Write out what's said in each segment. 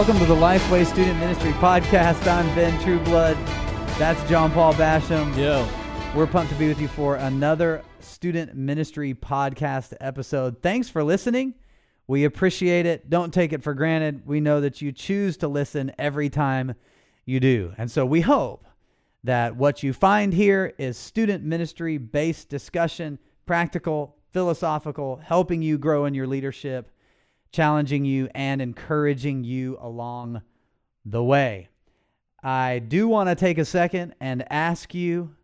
Welcome to the Lifeway Student Ministry Podcast. I'm Ben Trueblood. That's John Paul Basham. Yo. We're pumped to be with you for another Student Ministry Podcast episode. Thanks for listening. We appreciate it. Don't take it for granted. We know that you choose to listen every time you do. And so we hope that what you find here is student ministry based discussion, practical, philosophical, helping you grow in your leadership challenging you and encouraging you along the way. I do want to take a second and ask you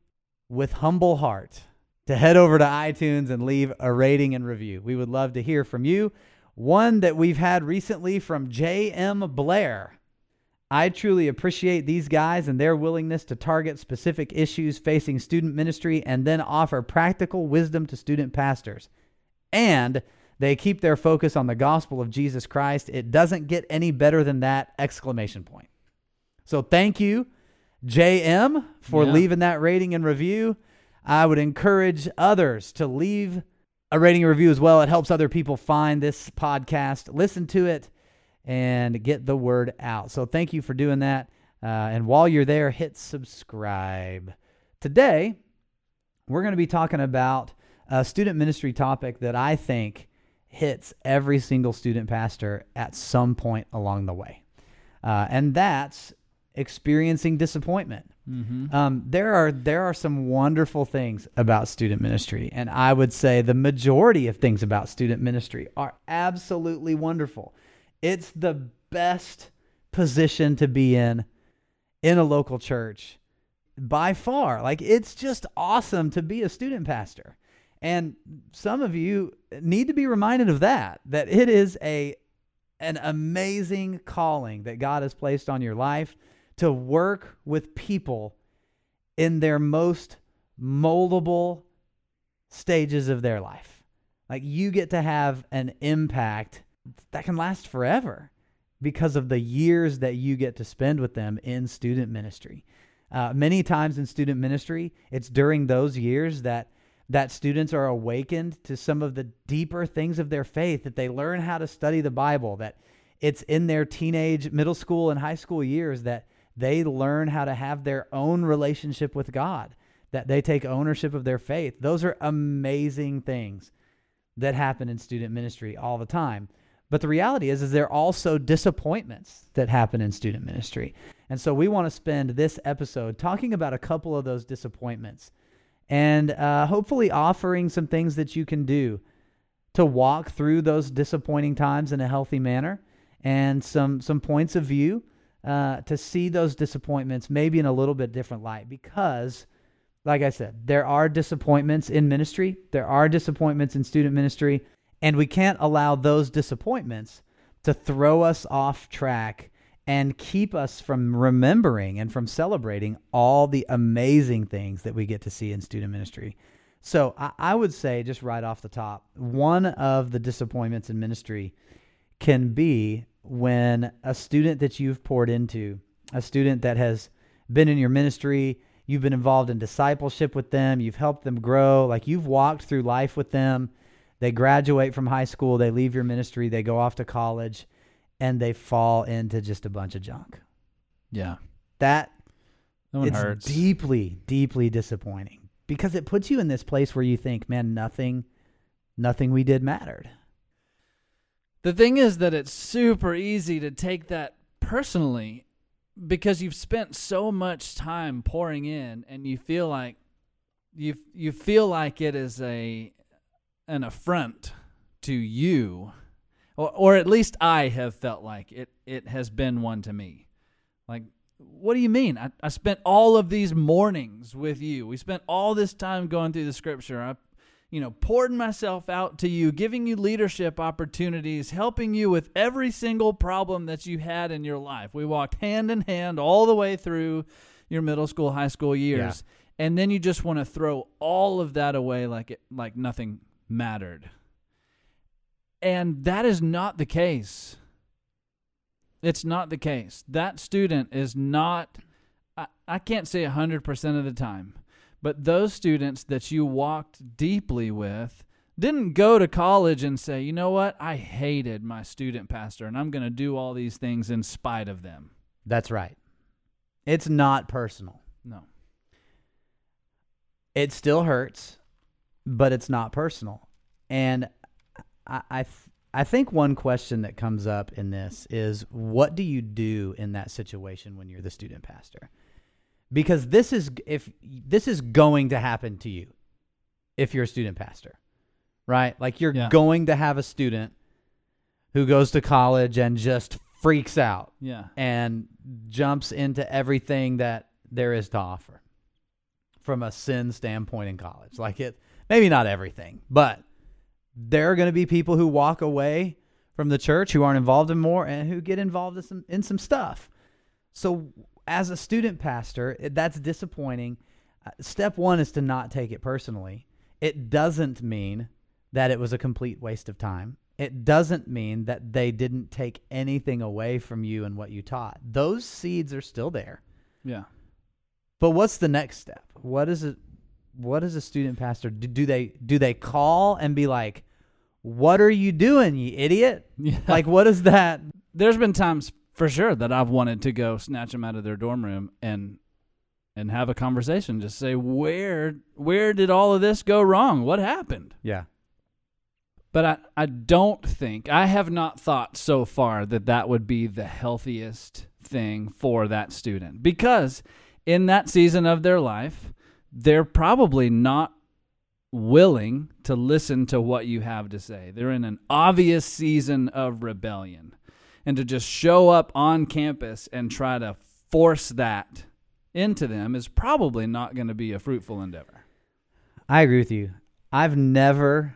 with humble heart to head over to iTunes and leave a rating and review. We would love to hear from you. One that we've had recently from J.M. Blair. I truly appreciate these guys and their willingness to target specific issues facing student ministry and then offer practical wisdom to student pastors. And they keep their focus on the gospel of Jesus Christ. It doesn't get any better than that! Exclamation point. So thank you, JM, for Yeah. leaving that rating and review. I would encourage others to leave a rating and review as well. It helps other people find this podcast, listen to it, and get the word out. So thank you for doing that. Uh, and while you're there, hit subscribe. Today, we're going to be talking about a student ministry topic that I think hits every single student pastor at some point along the way. Uh, and that's experiencing disappointment. Mm-hmm. Um, there are there are some wonderful things about student ministry, and I would say the majority of things about student ministry are absolutely wonderful. It's the best position to be in in a local church by far. Like it's just awesome to be a student pastor. And some of you need to be reminded of that that it is a an amazing calling that God has placed on your life to work with people in their most moldable stages of their life. Like you get to have an impact that can last forever because of the years that you get to spend with them in student ministry. Uh, many times in student ministry, it's during those years that that students are awakened to some of the deeper things of their faith, that they learn how to study the Bible, that it's in their teenage, middle school, and high school years that they learn how to have their own relationship with God, that they take ownership of their faith. Those are amazing things that happen in student ministry all the time. But the reality is, is there are also disappointments that happen in student ministry. And so we want to spend this episode talking about a couple of those disappointments and uh, hopefully offering some things that you can do to walk through those disappointing times in a healthy manner and some some points of view uh, to see those disappointments maybe in a little bit different light because like i said there are disappointments in ministry there are disappointments in student ministry and we can't allow those disappointments to throw us off track and keep us from remembering and from celebrating all the amazing things that we get to see in student ministry. So I, I, would say, just right off the top, one of the disappointments in ministry can be when a student that you've poured into, a student that has been in your ministry, you've been involved in discipleship with them, you've helped them grow, like you've walked through life with them. They graduate from high school, they leave your ministry, they go off to college, and they fall into just a bunch of junk. Yeah. That, that one it's hurts. deeply, deeply disappointing because it puts you in this place where you think, man, nothing, nothing we did mattered. The thing is that it's super easy to take that personally because you've spent so much time pouring in and you feel like you you feel like it is a an affront to you or, or at least I have felt like it it has been one to me. Like what do you mean? I, I spent all of these mornings with you. We spent all this time going through the scripture. I you know, poured myself out to you, giving you leadership opportunities, helping you with every single problem that you had in your life. We walked hand in hand all the way through your middle school, high school years. Yeah. And then you just want to throw all of that away like it like nothing mattered. And that is not the case. It's not the case. That student is not I, I can't say 100% of the time but those students that you walked deeply with, didn't go to college and say, you know what, I hated my student pastor and I'm going to do all these things in spite of them. That's right. It's not personal. No. It still hurts, but it's not personal. And I I, th- I think one question that comes up in this is what do you do in that situation when you're the student pastor? Because this is if this is going to happen to you if you're a student pastor. Right? Like you're Yeah. going to have a student who goes to college and just freaks out Yeah. and jumps into everything that there is to offer from a sin standpoint in college. Like it, maybe not everything, but there are going to be people who walk away from the church who aren't involved in more and who get involved in some in some stuff. So, as a student pastor, that's disappointing. Uh, Step one is to not take it personally. It doesn't mean that it was a complete waste of time. It doesn't mean that they didn't take anything away from you and what you taught. Those seeds are still there. Yeah. But what's the next step? What is it? What does a student pastor do? Do they do they call and be like, "What are you doing, you idiot?" Yeah. Like, what is that? there's been times for sure that I've wanted to go snatch them out of their dorm room and and have a conversation. Just say where where did all of this go wrong? What happened? Yeah, But I I don't think I have not thought so far that that would be the healthiest thing for that student because in that season of their life they're probably not willing to listen to what you have to say. They're in an obvious season of rebellion. And to just show up on campus and try to force that into them is probably not going to be a fruitful endeavor. I agree with you. I've never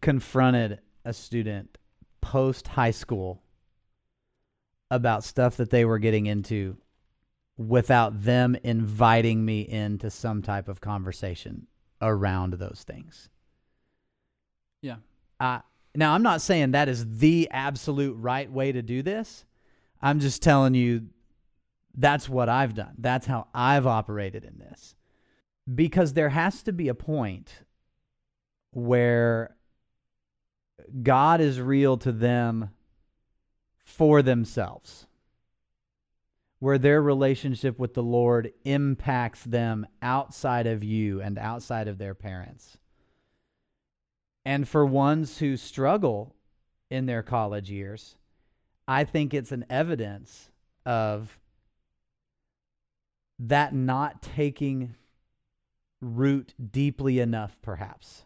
confronted a student post high school about stuff that they were getting into without them inviting me into some type of conversation around those things. Yeah. Uh, now, I'm not saying that is the absolute right way to do this. I'm just telling you that's what I've done. That's how I've operated in this. Because there has to be a point where God is real to them for themselves, where their relationship with the Lord impacts them outside of you and outside of their parents. And for ones who struggle in their college years, I think it's an evidence of that not taking root deeply enough, perhaps.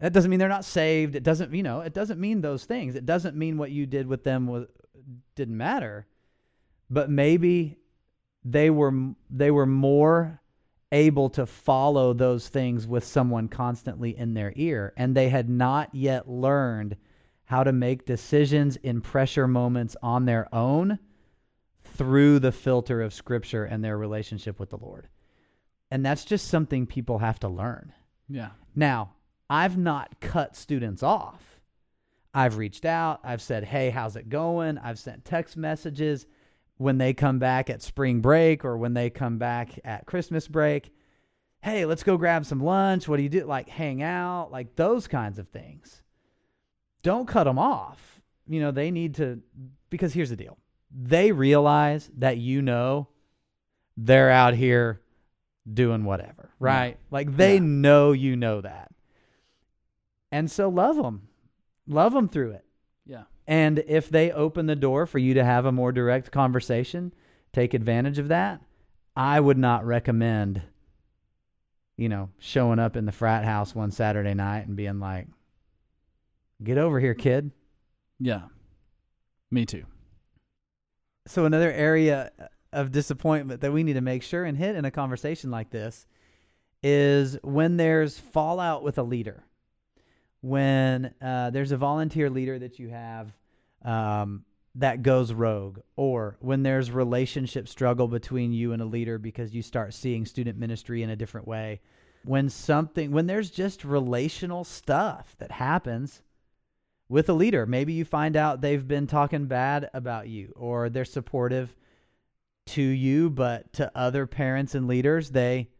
That doesn't mean they're not saved. It doesn't, you know, it doesn't mean those things. It doesn't mean what you did with them was didn't matter. But maybe they were they were more able to follow those things with someone constantly in their ear and they had not yet learned how to make decisions in pressure moments on their own through the filter of scripture and their relationship with the Lord. And that's just something people have to learn. Yeah. Now, I've not cut students off. I've reached out. I've said, hey, how's it going? I've sent text messages when they come back at spring break or when they come back at Christmas break. Hey, let's go grab some lunch. What do you do? Like hang out, like those kinds of things. Don't cut them off. You know, they need to, because here's the deal they realize that you know they're out here doing whatever, right? Like they Yeah. know you know that. And so love them. Love them through it. And if they open the door for you to have a more direct conversation, take advantage of that. I would not recommend, you know, showing up in the frat house one Saturday night and being like, get over here, kid. Yeah. Me too. So, another area of disappointment that we need to make sure and hit in a conversation like this is when there's fallout with a leader. When uh, there's a volunteer leader that you have um, that goes rogue, or when there's relationship struggle between you and a leader because you start seeing student ministry in a different way. When something, when there's just relational stuff that happens with a leader. Maybe you find out they've been talking bad about you or they're supportive to you, but to other parents and leaders, they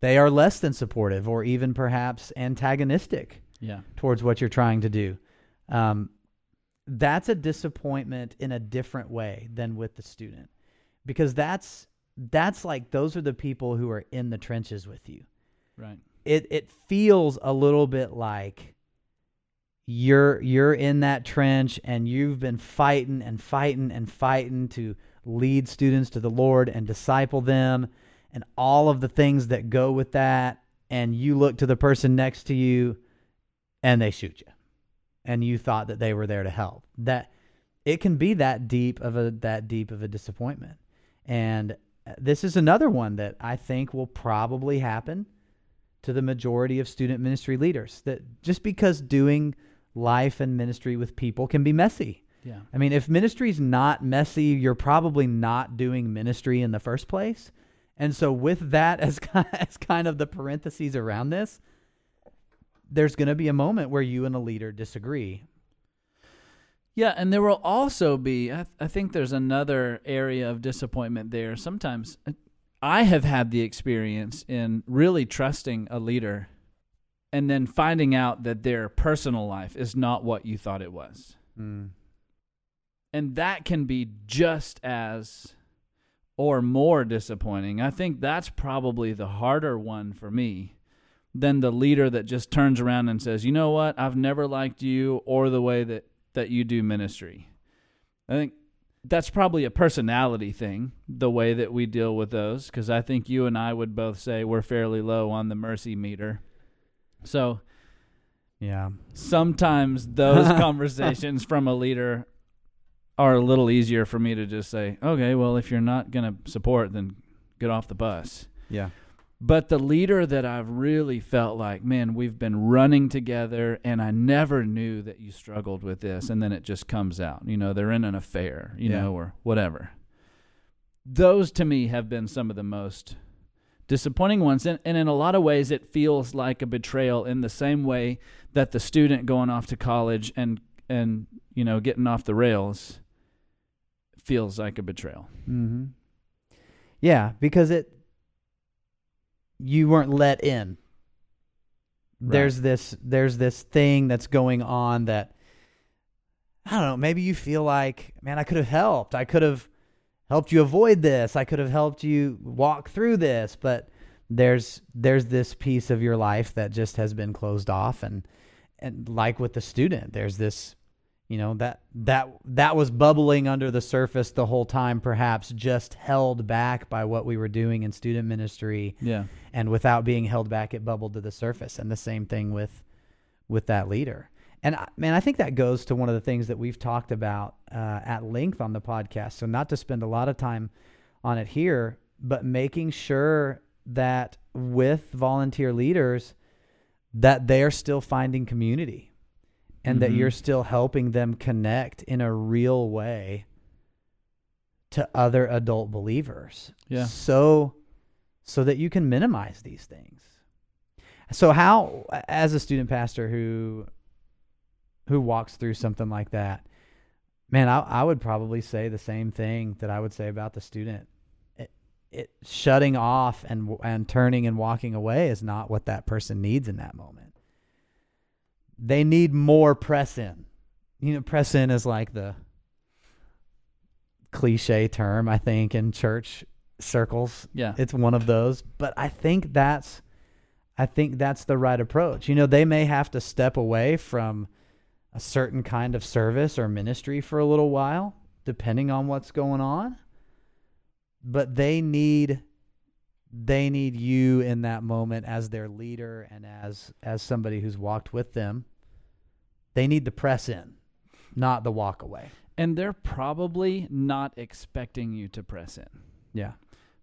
they are less than supportive or even perhaps antagonistic Yeah. towards what you're trying to do. Um, that's a disappointment in a different way than with the student. Because that's that's like those are the people who are in the trenches with you. Right. it it feels a little bit like you're you're in that trench and you've been fighting and fighting and fighting to lead students to the Lord and disciple them and all of the things that go with that. And you look to the person next to you and they shoot you and you thought that they were there to help that it can be that deep of a that deep of a disappointment and uh, this is another one that I think will probably happen to the majority of student ministry leaders that just because doing life and ministry with people can be messy. Yeah. I mean, if ministry's not messy, you're probably not doing ministry in the first place. And so, with that as as kind of the parentheses around this, there's going to be a moment where you and a leader disagree. Yeah, and there will also be. I, th- I think there's another area of disappointment there. Sometimes uh, I have had the experience in really trusting a leader, and then finding out that their personal life is not what you thought it was, and that can be just as or more disappointing. I think that's probably the harder one for me than the leader that just turns around and says, "You know what? I've never liked you or the way that that you do ministry." I think that's probably a personality thing, the way that we deal with those because I think you and I would both say we're fairly low on the mercy meter. So, Yeah. sometimes those conversations from a leader are a little easier for me to just say, okay, well, if you're not going to support, then get off the bus. Yeah. But the leader that I've really felt like, man, we've been running together and I never knew that you struggled with this. And then it just comes out. You know, they're in an affair, you Yeah. know, or whatever. Those to me have been some of the most disappointing ones. And, and in a lot of ways, it feels like a betrayal in the same way that the student going off to college and, and you know, getting off the rails feels like a betrayal. Mm-hmm. Yeah, because it you weren't let in. There's this there's this thing that's going on that I don't know, maybe you feel like, man, I could have helped. I could have helped you avoid this. I could have helped you walk through this, but there's there's this piece of your life that just has been closed off and and like with the student, there's this you know that that that was bubbling under the surface the whole time perhaps just held back by what we were doing in student ministry. Yeah. and without being held back it bubbled to the surface. And the same thing with with that leader. And I- man i think that goes to one of the things that we've talked about uh, at length on the podcast. So not to spend a lot of time on it here but making sure that with volunteer leaders that they're still finding community and that Mhm. you're still helping them connect in a real way to other adult believers Yeah. so so that you can minimize these things so how as a student pastor who who walks through something like that man i, I would probably say the same thing that i would say about the student it, it shutting off and and turning and walking away is not what that person needs in that moment they need more press in. You know press in is like the cliche term i think in church circles. Yeah. it's one of those but i think that's i think that's the right approach. You know they may have to step away from a certain kind of service or ministry for a little while depending on what's going on but they need they need you in that moment as their leader and as as somebody who's walked with them they need the press in not the walk away And they're probably not expecting you to press in. yeah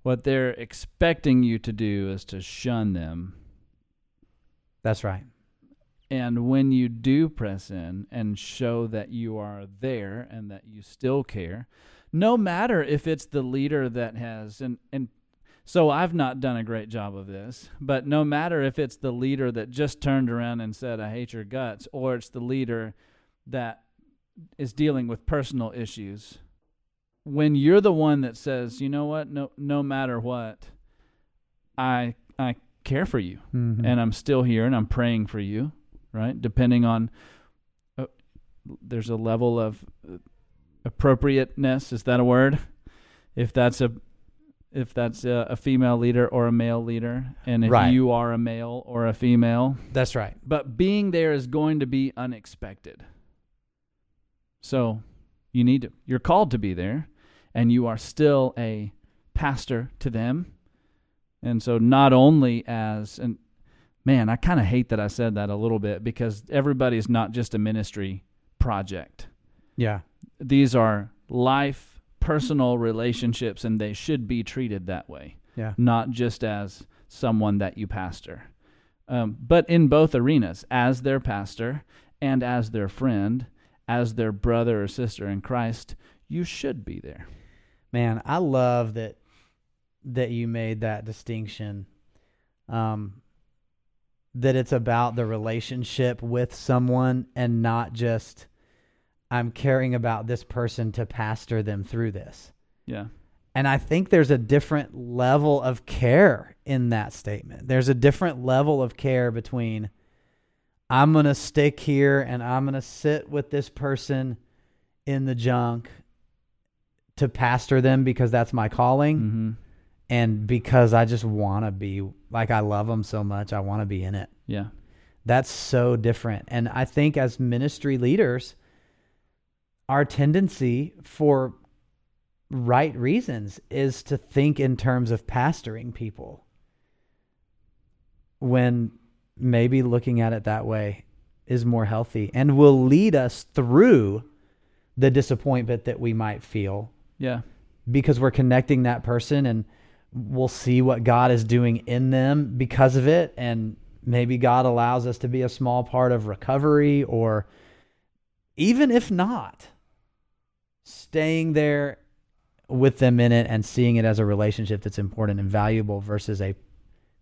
What they're expecting you to do is to shun them. that's right And when you do press in and show that you are there and that you still care, no matter if it's the leader that has and and so I've not done a great job of this, but no matter if it's the leader that just turned around and said I hate your guts or it's the leader that is dealing with personal issues, when you're the one that says, "You know what? No no matter what, I I care for you Mhm. and I'm still here and I'm praying for you, right? Depending on uh, there's a level of uh, appropriateness, is that a word? If that's a if that's a, a female leader or a male leader and if Right. you are a male or a female, that's right. but being there is going to be unexpected. So, you need to you're called to be there and you are still a pastor to them. And so not only as and man, I kind of hate that I said that a little bit because everybody's not just a ministry project. Yeah. These are life personal relationships and they should be treated that way Yeah. not just as someone that you pastor. Um, but in both arenas, as their pastor and as their friend, as their brother or sister in Christ, you should be there. Man, I love that that you made that distinction. Um that it's about the relationship with someone and not just I'm caring about this person to pastor them through this. Yeah. And I think there's a different level of care in that statement. There's a different level of care between I'm going to stick here and I'm going to sit with this person in the junk to pastor them because that's my calling Mm-hmm. and because I just want to be like I love them so much, I want to be in it. Yeah. That's so different. And I think as ministry leaders, our tendency for right reasons is to think in terms of pastoring people. When maybe looking at it that way is more healthy and will lead us through the disappointment that we might feel. Yeah. because we're connecting that person and we'll see what God is doing in them because of it. And maybe God allows us to be a small part of recovery or even if not staying there with them in it and seeing it as a relationship that's important and valuable versus a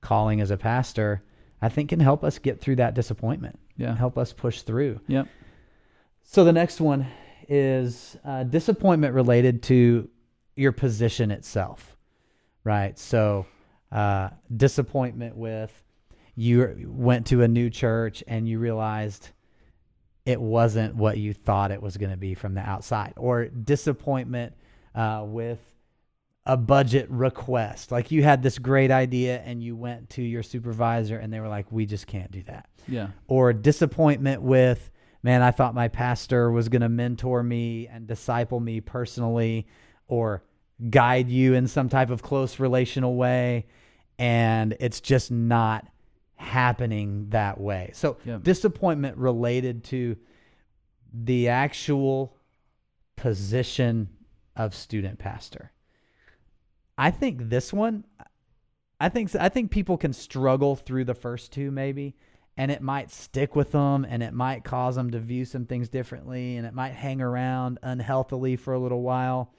calling as a pastor I think can help us get through that disappointment Yeah. help us push through Yep. so the next one is uh, disappointment related to your position itself, right? So uh, disappointment with you went to a new church and you realized it wasn't what you thought it was going to be from the outside, or disappointment uh, with a budget request. Like you had this great idea and you went to your supervisor and they were like, "We just can't do that." Yeah. or disappointment with man i thought my pastor was going to mentor me and disciple me personally or guide you in some type of close relational way and it's just not happening that way so Yeah. disappointment related to the actual position of student pastor i think this one I think I think people can struggle through the first two maybe and it might stick with them and it might cause them to view some things differently and it might hang around unhealthily for a little while.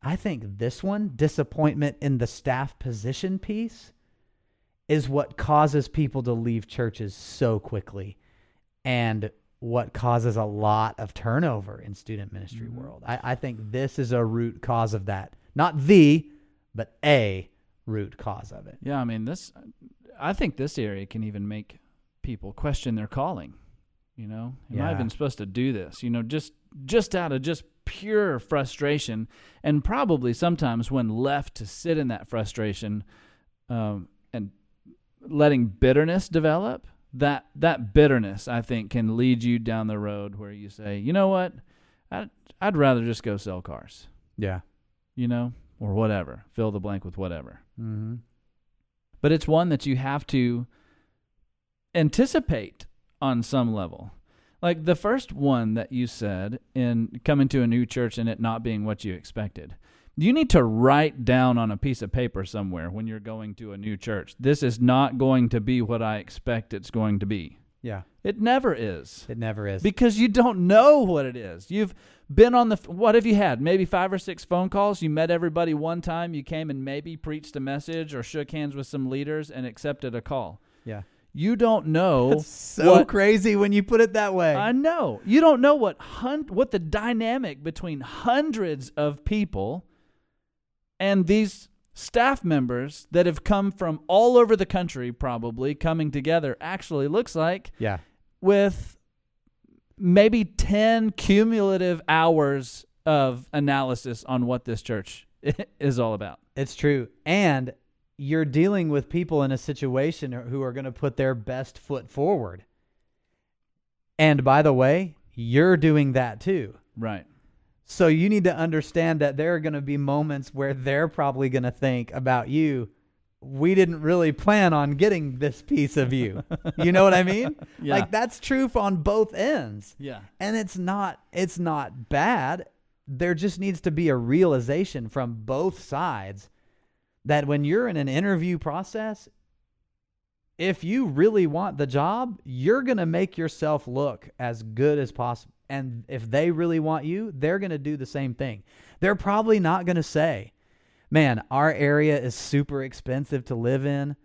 I think this one, disappointment in the staff position piece, is what causes people to leave churches so quickly and what causes a lot of turnover in student ministry Mhm. world. I, I think this is a root cause of that. Not the, but a root cause of it. Yeah. I mean, this, I think this area can even make people question their calling. You know, am I Yeah. even supposed to do this? You know, just just out of just pure frustration, and probably sometimes when left to sit in that frustration, um, letting bitterness develop, that that bitterness I think can lead you down the road where you say, you know what, I'd I'd rather just go sell cars, Yeah. you know, or whatever, fill the blank with whatever Mm-hmm. but it's one that you have to anticipate on some level. Like the first one that you said in coming to a new church and it not being what you expected. You need to write down on a piece of paper somewhere when you're going to a new church. This is not going to be what I expect it's going to be. Yeah. It never is. It never is. Because you don't know what it is. You've been on the what have you had? Maybe 5 or 6 phone calls. You met everybody one time, you came and maybe preached a message or shook hands with some leaders and accepted a call. yeah. You don't know That's so what crazy when you put it that way. I know. You don't know what hun- what the dynamic between hundreds of people and these staff members that have come from all over the country, probably coming together, actually looks like Yeah. with maybe 10 cumulative hours of analysis on what this church is all about. It's true. And you're dealing with people in a situation who are going to put their best foot forward. And by the way, you're doing that too. Right. So you need to understand that there are going to be moments where they're probably going to think about you. We didn't really plan on getting this piece of you. you know what I mean? Yeah. Like that's true on both ends. Yeah. And it's not it's not bad. There just needs to be a realization from both sides that when you're in an interview process, if you really want the job, you're going to make yourself look as good as possible. And if they really want you, they're going to do the same thing. They're probably not going to say, man, our area is super expensive to live in.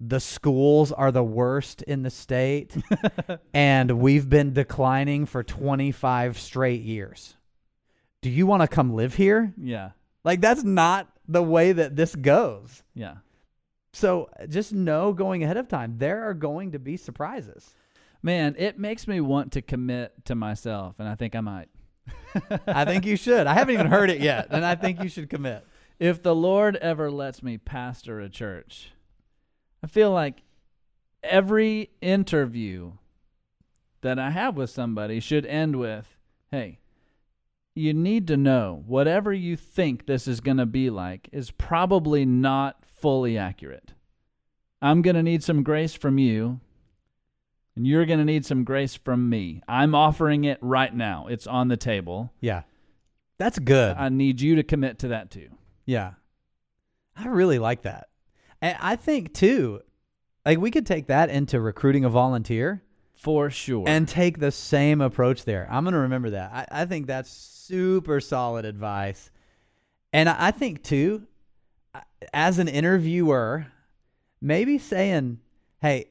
The schools are the worst in the state. and we've been declining for 25 straight years. Do you want to come live here? Yeah. Like, that's not the way that this goes. Yeah. So just know going ahead of time, there are going to be surprises. Man, it makes me want to commit to myself, and I think I might. I think you should. I haven't even heard it yet, and I think you should commit. If the Lord ever lets me pastor a church, I feel like every interview that I have with somebody should end with, hey, you need to know whatever you think this is going to be like is probably not fully accurate. I'm going to need some grace from you, and you're going to need some grace from me. I'm offering it right now. It's on the table. Yeah. That's good. I need you to commit to that too. yeah. I really like that. And I think too, like we could take that into recruiting a volunteer For sure. and take the same approach there. I'm going to remember that. I, I think that's super solid advice. And I I think too, as an interviewer, maybe saying, hey, he-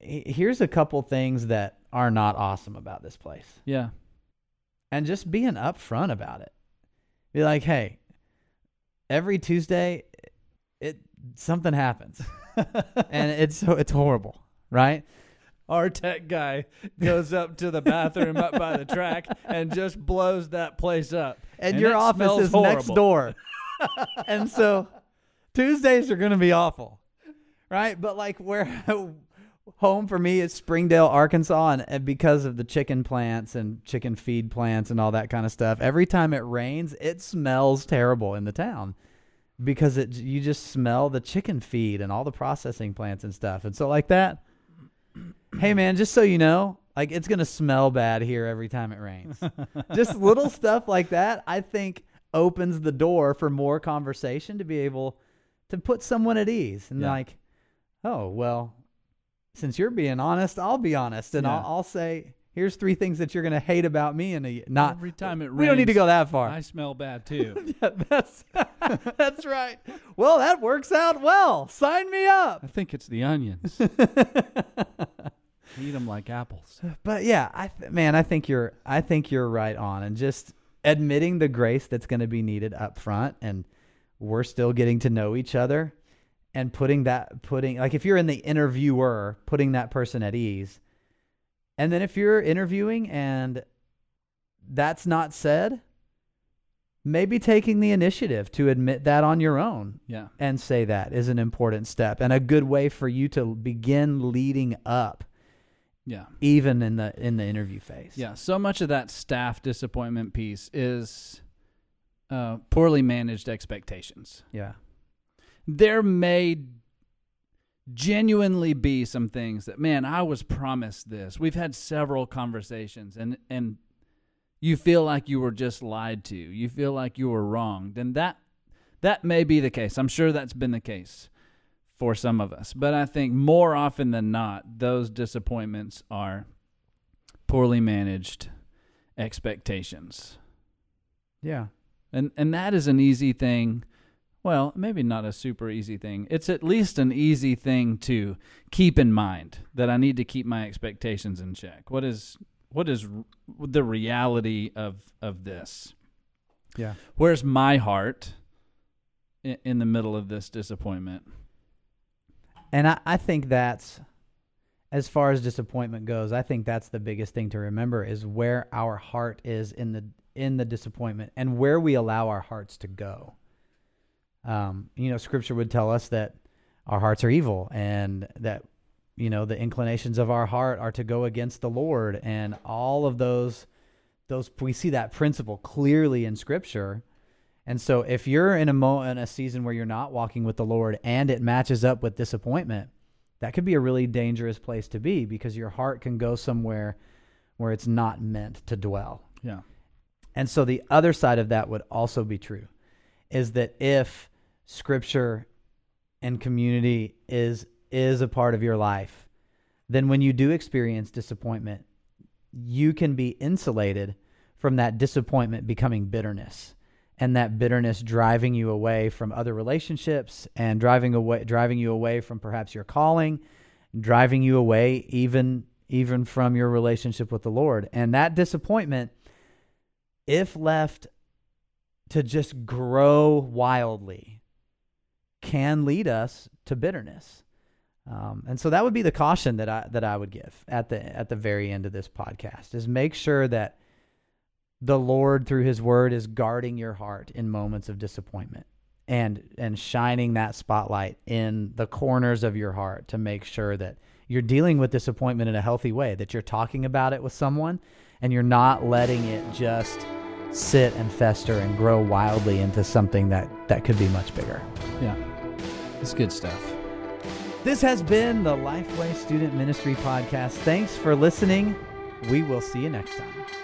here's a couple things that are not awesome about this place. yeah. and just being upfront about it. Be like, hey, every Tuesday, it something happens, and it's it's horrible, right? Our tech guy goes up to the bathroom up by the track and just blows that place up. And, And your office is next door, and so Tuesdays are going to be awful, right? But like where home for me is Springdale, Arkansas, and, and because of the chicken plants and chicken feed plants and all that kind of stuff, every time it rains, it smells terrible in the town because it you just smell the chicken feed and all the processing plants and stuff. And so like that, hey man, just so you know, like it's gonna smell bad here every time it rains. just little stuff like that, I think opens the door for more conversation to be able to put someone at ease and Yeah. like, oh well, since you're being honest, I'll be honest and Yeah. I'll, I'll say. Here's three things that you're gonna hate about me, and uh, not Every time it we don't need to go that far. I smell bad too. Yeah, that's that's right. Well, that works out well. Sign me up. I think it's the onions. Eat them like apples. But yeah, I th- man, I think you're I think you're right on, and just admitting the grace that's going to be needed up front, and we're still getting to know each other, and putting that putting like if you're in the interviewer, putting that person at ease, and then if you're interviewing and that's not said, maybe taking the initiative to admit that on your own Yeah. and say that is an important step and a good way for you to begin leading up Yeah. even in the in the interview phase. Yeah. So much of that staff disappointment piece is uh, poorly managed expectations. Yeah. There may genuinely be some things that man i was promised this we've had several conversations and and you feel like you were just lied to you feel like you were wronged and that that may be the case i'm sure that's been the case for some of us but i think more often than not those disappointments are poorly managed expectations Yeah. and and that is an easy thing. Well, maybe not a super easy thing. It's at least an easy thing to keep in mind that I need to keep my expectations in check. What is what is r- the reality of of this? Yeah. Where's my heart? in, in the middle of this disappointment. And I, I think that's as far as disappointment goes, I think that's the biggest thing to remember is where our heart is in the in the disappointment and where we allow our hearts to go. Um, you know, scripture would tell us that our hearts are evil and that you know the inclinations of our heart are to go against the Lord and all of those those we see that principle clearly in scripture. And so if you're in a mo in a season where you're not walking with the Lord and it matches up with disappointment, that could be a really dangerous place to be because your heart can go somewhere where it's not meant to dwell. Yeah. And so the other side of that would also be true is that if scripture and community is is a part of your life, then when you do experience disappointment, you can be insulated from that disappointment becoming bitterness and that bitterness driving you away from other relationships and driving away driving you away from perhaps your calling, driving you away even even from your relationship with the Lord. And that disappointment if left to just grow wildly can lead us to bitterness. Um, and so that would be the caution that I that I would give at the at the very end of this podcast is make sure that the Lord through his word is guarding your heart in moments of disappointment and and shining that spotlight in the corners of your heart to make sure that you're dealing with disappointment in a healthy way that you're talking about it with someone and you're not letting it just sit and fester and grow wildly into something that that could be much bigger. Yeah. It's good stuff. This has been the Lifeway Student Ministry Podcast. Thanks for listening. We will see you next time.